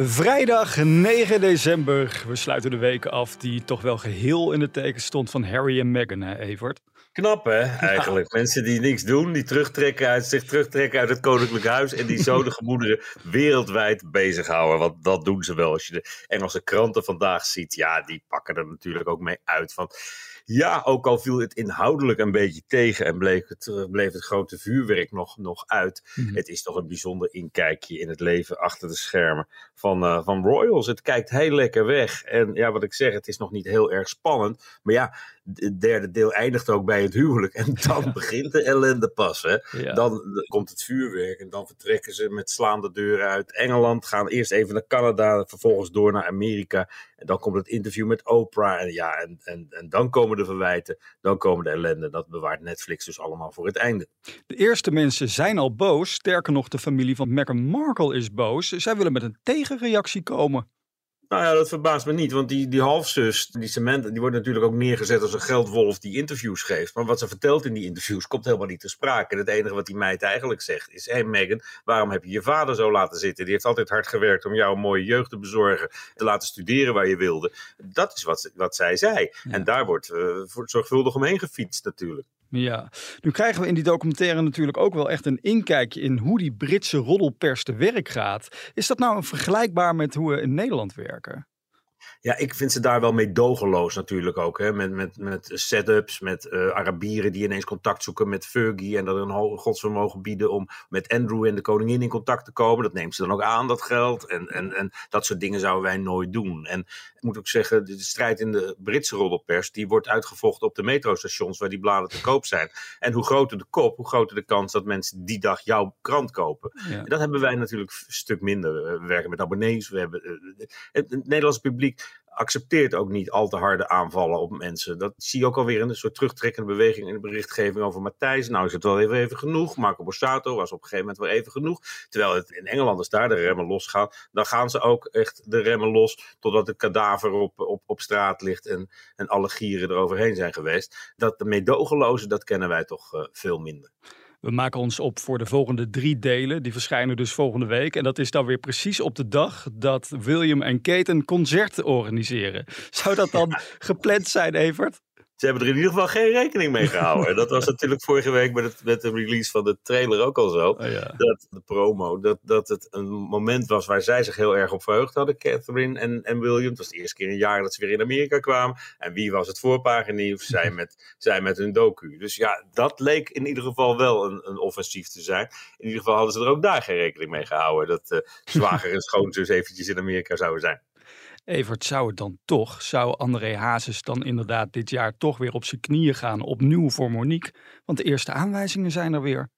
Vrijdag 9 december. We sluiten de week af die toch wel geheel in het teken stond van Harry en Meghan, hè Evert? Knap hè, eigenlijk. Mensen die niks doen, die terugtrekken uit, zich terugtrekken uit het koninklijk huis en die zo de gemoederen wereldwijd bezighouden. Want dat doen ze wel. Als je de Engelse kranten vandaag ziet, ja, die pakken er natuurlijk ook mee uit van... Ja, ook al viel het inhoudelijk een beetje tegen en bleef het, eh, bleef het grote vuurwerk nog, nog uit. Mhm. Het is toch een bijzonder inkijkje in het leven achter de schermen van, eh, van Royals. Het kijkt heel lekker weg. En ja, wat ik zeg, het is nog niet heel erg spannend. Maar ja, het derde deel eindigt ook bij het huwelijk. En dan begint de ellende pas. Hè? Ja. Dan komt het vuurwerk en dan vertrekken ze met slaande deuren uit Engeland. Gaan eerst even naar Canada, vervolgens door naar Amerika. En dan komt het interview met Oprah. En, ja, en, en, en dan komen verwijten, dan komen de ellende. Dat bewaart Netflix dus allemaal voor het einde. De eerste mensen zijn al boos. Sterker nog, de familie van Meghan Markle is boos. Zij willen met een tegenreactie komen. Nou ja, dat verbaast me niet, want die, die halfzus, die Samantha, die wordt natuurlijk ook neergezet als een geldwolf die interviews geeft. Maar wat ze vertelt in die interviews komt helemaal niet te sprake. En het enige wat die meid eigenlijk zegt is, hé hey Megan, waarom heb je je vader zo laten zitten? Die heeft altijd hard gewerkt om jou een mooie jeugd te bezorgen, te laten studeren waar je wilde. Dat is wat, wat zij zei. En daar wordt eh, zorgvuldig omheen gefietst natuurlijk. Ja, nu krijgen we in die documentaire natuurlijk ook wel echt een inkijkje in hoe die Britse roddelpers te werk gaat. Is dat nou vergelijkbaar met hoe we in Nederland werken? Ja, ik vind ze daar wel meedogenloos natuurlijk ook. Hè? Met, met, met setups, met eh, Arabieren die ineens contact zoeken met Fergie. En dat een godsvermogen bieden om met Andrew en de koningin in contact te komen. Dat neemt ze dan ook aan, dat geld. En, en, en dat soort dingen zouden wij nooit doen. En ik moet ook zeggen, de strijd in de Britse roddelpers... die wordt uitgevochten op de metrostations waar die bladen te koop zijn. En hoe groter de kop, hoe groter de kans dat mensen die dag jouw krant kopen. Ja. En dat hebben wij natuurlijk een stuk minder. We werken met abonnees. We hebben, eh, het, het Nederlandse publiek accepteert ook niet al te harde aanvallen op mensen. Dat zie je ook alweer in een soort terugtrekkende beweging in de berichtgeving over Matthijs. Nou is het wel even, even genoeg. Marco Borsato was op een gegeven moment wel even genoeg. Terwijl het in Engeland als daar de remmen losgaan, dan gaan ze ook echt de remmen los totdat het kadaver op, op, op straat ligt en, en alle gieren eroverheen zijn geweest. Dat meedogenloze, dat kennen wij toch eh, veel minder. We maken ons op voor de volgende drie delen. Die verschijnen dus volgende week. En dat is dan weer precies op de dag dat William en Kate een concert organiseren. Zou dat dan gepland zijn, Evert? Ze hebben er in ieder geval geen rekening mee gehouden. dat was natuurlijk vorige week met, het, met de release van de trailer ook al zo. Oh ja. Dat de promo, dat, dat het een moment was waar zij zich heel erg op verheugd hadden, Catherine en, en William. Het was de eerste keer in jaar dat ze weer in Amerika kwamen. En wie was het voorpaginieuws? Zij met, zij met hun docu. Dus ja, dat leek in ieder geval wel een, een offensief te zijn. In ieder geval hadden ze er ook daar geen rekening mee gehouden. Dat eh zwager en schoonzus eventjes in Amerika zouden zijn. Evert, zou het dan toch, zou André Hazes dan inderdaad dit jaar toch weer op zijn knieën gaan, opnieuw voor Monique? Want de eerste aanwijzingen zijn er weer.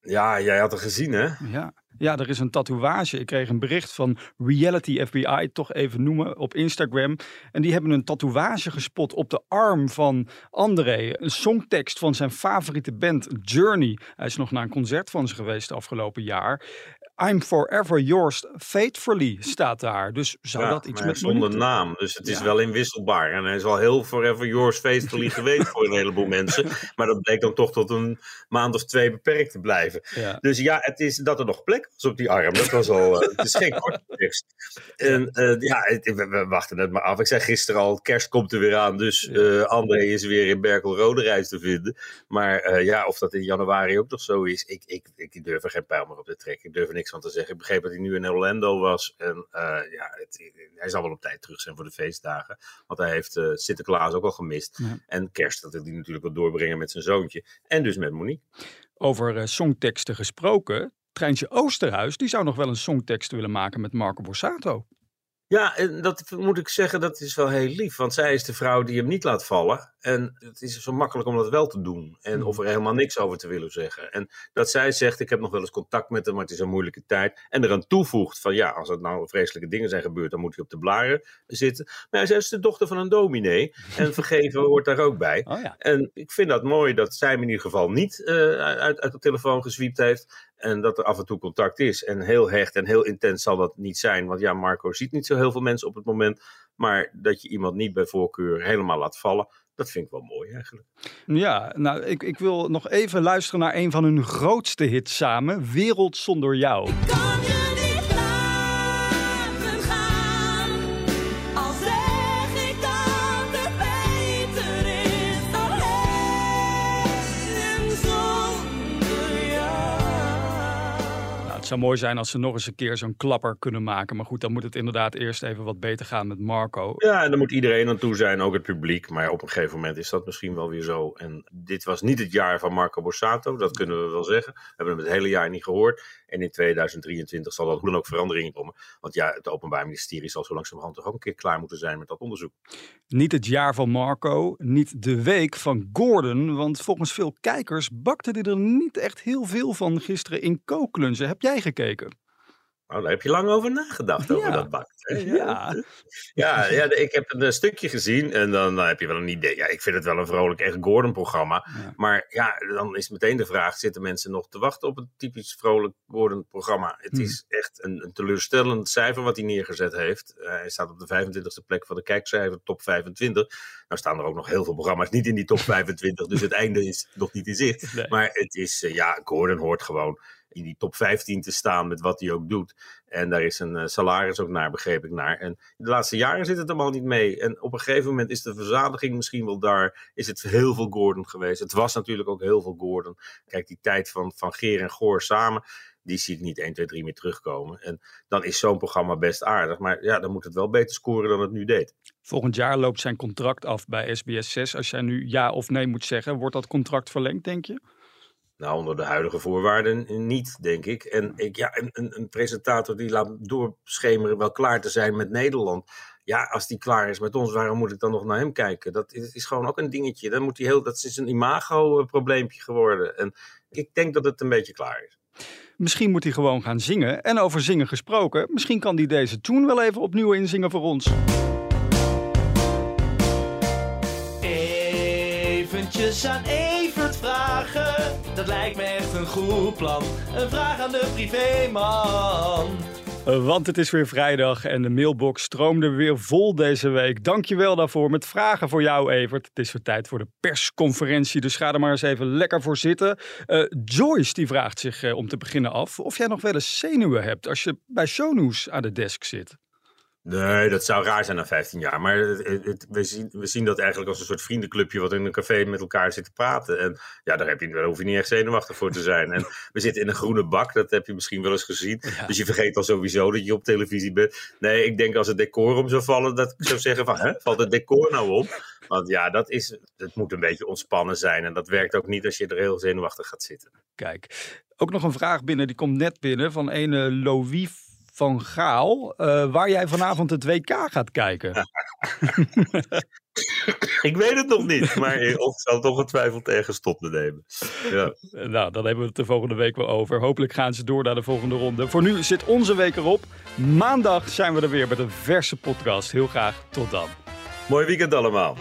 Ja, jij had het gezien hè? Ja. ja, er is een tatoeage. Ik kreeg een bericht van Reality FBI, toch even noemen, op Instagram. En die hebben een tatoeage gespot op de arm van André. Een songtekst van zijn favoriete band Journey. Hij is nog naar een concert van ze geweest afgelopen jaar. I'm forever yours faithfully staat daar. Dus zou Ja, dat iets met zonder naam. Dus het is Ja. wel inwisselbaar. En hij is wel heel forever yours faithfully geweest voor een heleboel mensen. Maar dat bleek dan toch tot een maand of twee beperkt te blijven. Ja. Dus ja, het is dat er nog plek was op die arm. Dat was al. eh, het is geen korte En eh, ja, we, we wachten het maar af. Ik zei gisteren al, kerst komt er weer aan. Dus eh, André is weer in Berkel-Rode reis te vinden. Maar eh, ja, of dat in januari ook nog zo is, ik, ik, ik durf er geen pijl meer op te trekken. Ik durf er niks van te zeggen. Ik begreep dat hij nu in Orlando was. En ja, het, hij zal wel op tijd terug zijn voor de feestdagen. Want hij heeft Sinterklaas ook al gemist. Ja. En kerst, dat wil hij natuurlijk wel doorbrengen met zijn zoontje. En dus met Monique. Over songteksten gesproken. Treintje Oosterhuis, die zou nog wel een songtekst willen maken met Marco Borsato. Ja, en dat moet ik zeggen, dat is wel heel lief. Want zij is de vrouw die hem niet laat vallen. En het is zo makkelijk om dat wel te doen. En of er helemaal niks over te willen zeggen. En dat zij zegt, ik heb nog wel eens contact met hem, maar het is een moeilijke tijd. En eraan toevoegt van, ja, als er nou vreselijke dingen zijn gebeurd, dan moet hij op de blaren zitten. Maar zij is de dochter van een dominee. En vergeven hoort daar ook bij. Oh ja. En ik vind dat mooi dat zij hem in ieder geval niet eh, uit, uit de telefoon gezwiept heeft. En dat er af en toe contact is. En heel hecht en heel intens zal dat niet zijn. Want ja, Marco ziet niet zo heel veel mensen op het moment. Maar dat je iemand niet bij voorkeur helemaal laat vallen. Dat vind ik wel mooi eigenlijk. Ja, nou, ik, ik wil nog even luisteren naar een van hun grootste hits samen. Wereld zonder jou. Zou mooi zijn als ze nog eens een keer zo'n klapper kunnen maken. Maar goed, dan moet het inderdaad eerst even wat beter gaan met Marco. Ja, en daar moet iedereen aan toe zijn, ook het publiek. Maar op een gegeven moment is dat misschien wel weer zo. En dit was niet het jaar van Marco Borsato, dat kunnen we wel zeggen. We hebben hem het hele jaar niet gehoord. En in 2023 zal er hoe dan ook verandering komen. Want ja, het Openbaar Ministerie zal zo langzamerhand toch ook een keer klaar moeten zijn met dat onderzoek. Niet het jaar van Marco, niet de week van Gordon. Want volgens veel kijkers bakte hij er niet echt heel veel van gisteren in kooklunzen. Heb jij gekeken? Nou, daar heb je lang over nagedacht, over Ja. dat bakt. hè? Ja. Ja, ja, ik heb een eh, stukje gezien en dan, dan heb je wel een idee. Ja, ik vind het wel een vrolijk, echt Gordon-programma. Ja. Maar ja, dan is meteen de vraag: zitten mensen nog te wachten op een typisch vrolijk Gordon-programma? Het Hmm. is echt een, een teleurstellend cijfer wat hij neergezet heeft. Eh, hij staat op de 25e plek van de kijkcijfer, top 25. Nou staan er ook nog heel veel programma's niet in die top 25, dus het einde is nog niet in zicht. Nee. Maar het is, eh, ja, Gordon hoort gewoon in die top 15 te staan met wat hij ook doet. En daar is een eh, salaris ook naar, begreep ik naar. En de laatste jaren zit het allemaal niet mee. En op een gegeven moment is de verzadiging misschien wel daar. Is het heel veel Gordon geweest. Het was natuurlijk ook heel veel Gordon. Kijk, die tijd van, van Geer en Goor samen. Die zie ik niet 1, 2, 3 meer terugkomen. En dan is zo'n programma best aardig. Maar ja, dan moet het wel beter scoren dan het nu deed. Volgend jaar loopt zijn contract af bij SBS 6. Als jij nu ja of nee moet zeggen, wordt dat contract verlengd, denk je? Nou, onder de huidige voorwaarden niet, denk ik. En ik, ja, een, een, een presentator die laat doorschemeren wel klaar te zijn met Nederland. Ja, als die klaar is met ons, waarom moet ik dan nog naar hem kijken? Dat is, is gewoon ook een dingetje. Dan moet hij heel, dat is een imago-probleempje geworden. En ik denk dat het een beetje klaar is. Misschien moet hij gewoon gaan zingen. En over zingen gesproken, misschien kan hij deze tune wel even opnieuw inzingen voor ons. Eventjes aan Vragen, dat lijkt me echt een goed plan. Een vraag aan de privéman. Want het is weer vrijdag en de mailbox stroomde weer vol deze week. Dankjewel daarvoor met vragen voor jou, Evert. Het is weer tijd voor de persconferentie, dus ga er maar eens even lekker voor zitten. Uh, Joyce die vraagt zich uh, om te beginnen af of jij nog wel eens zenuwen hebt als je bij shownews aan de desk zit. Nee, dat zou raar zijn na 15 jaar. Maar het, het, we, zien, we zien dat eigenlijk als een soort vriendenclubje wat in een café met elkaar zit te praten. En ja, daar, heb je, daar hoef je niet echt zenuwachtig voor te zijn. En we zitten in een groene bak, dat heb je misschien wel eens gezien. Ja. Dus je vergeet al sowieso dat je op televisie bent. Nee, ik denk als het decor om zou vallen, dat ik zou zeggen van, hè, valt het decor nou om? Want ja, dat is, het moet een beetje ontspannen zijn. En dat werkt ook niet als je er heel zenuwachtig gaat zitten. Kijk, ook nog een vraag binnen, die komt net binnen van ene Louis van Gaal, uh, waar jij vanavond het WK gaat kijken. ik weet het nog niet, maar ik zal toch getwijfeld ergens tot te nemen. Ja. Nou, dan hebben we het de volgende week wel over. Hopelijk gaan ze door naar de volgende ronde. Voor nu zit onze week erop. Maandag zijn we er weer met een verse podcast. Heel graag tot dan. Mooi weekend allemaal.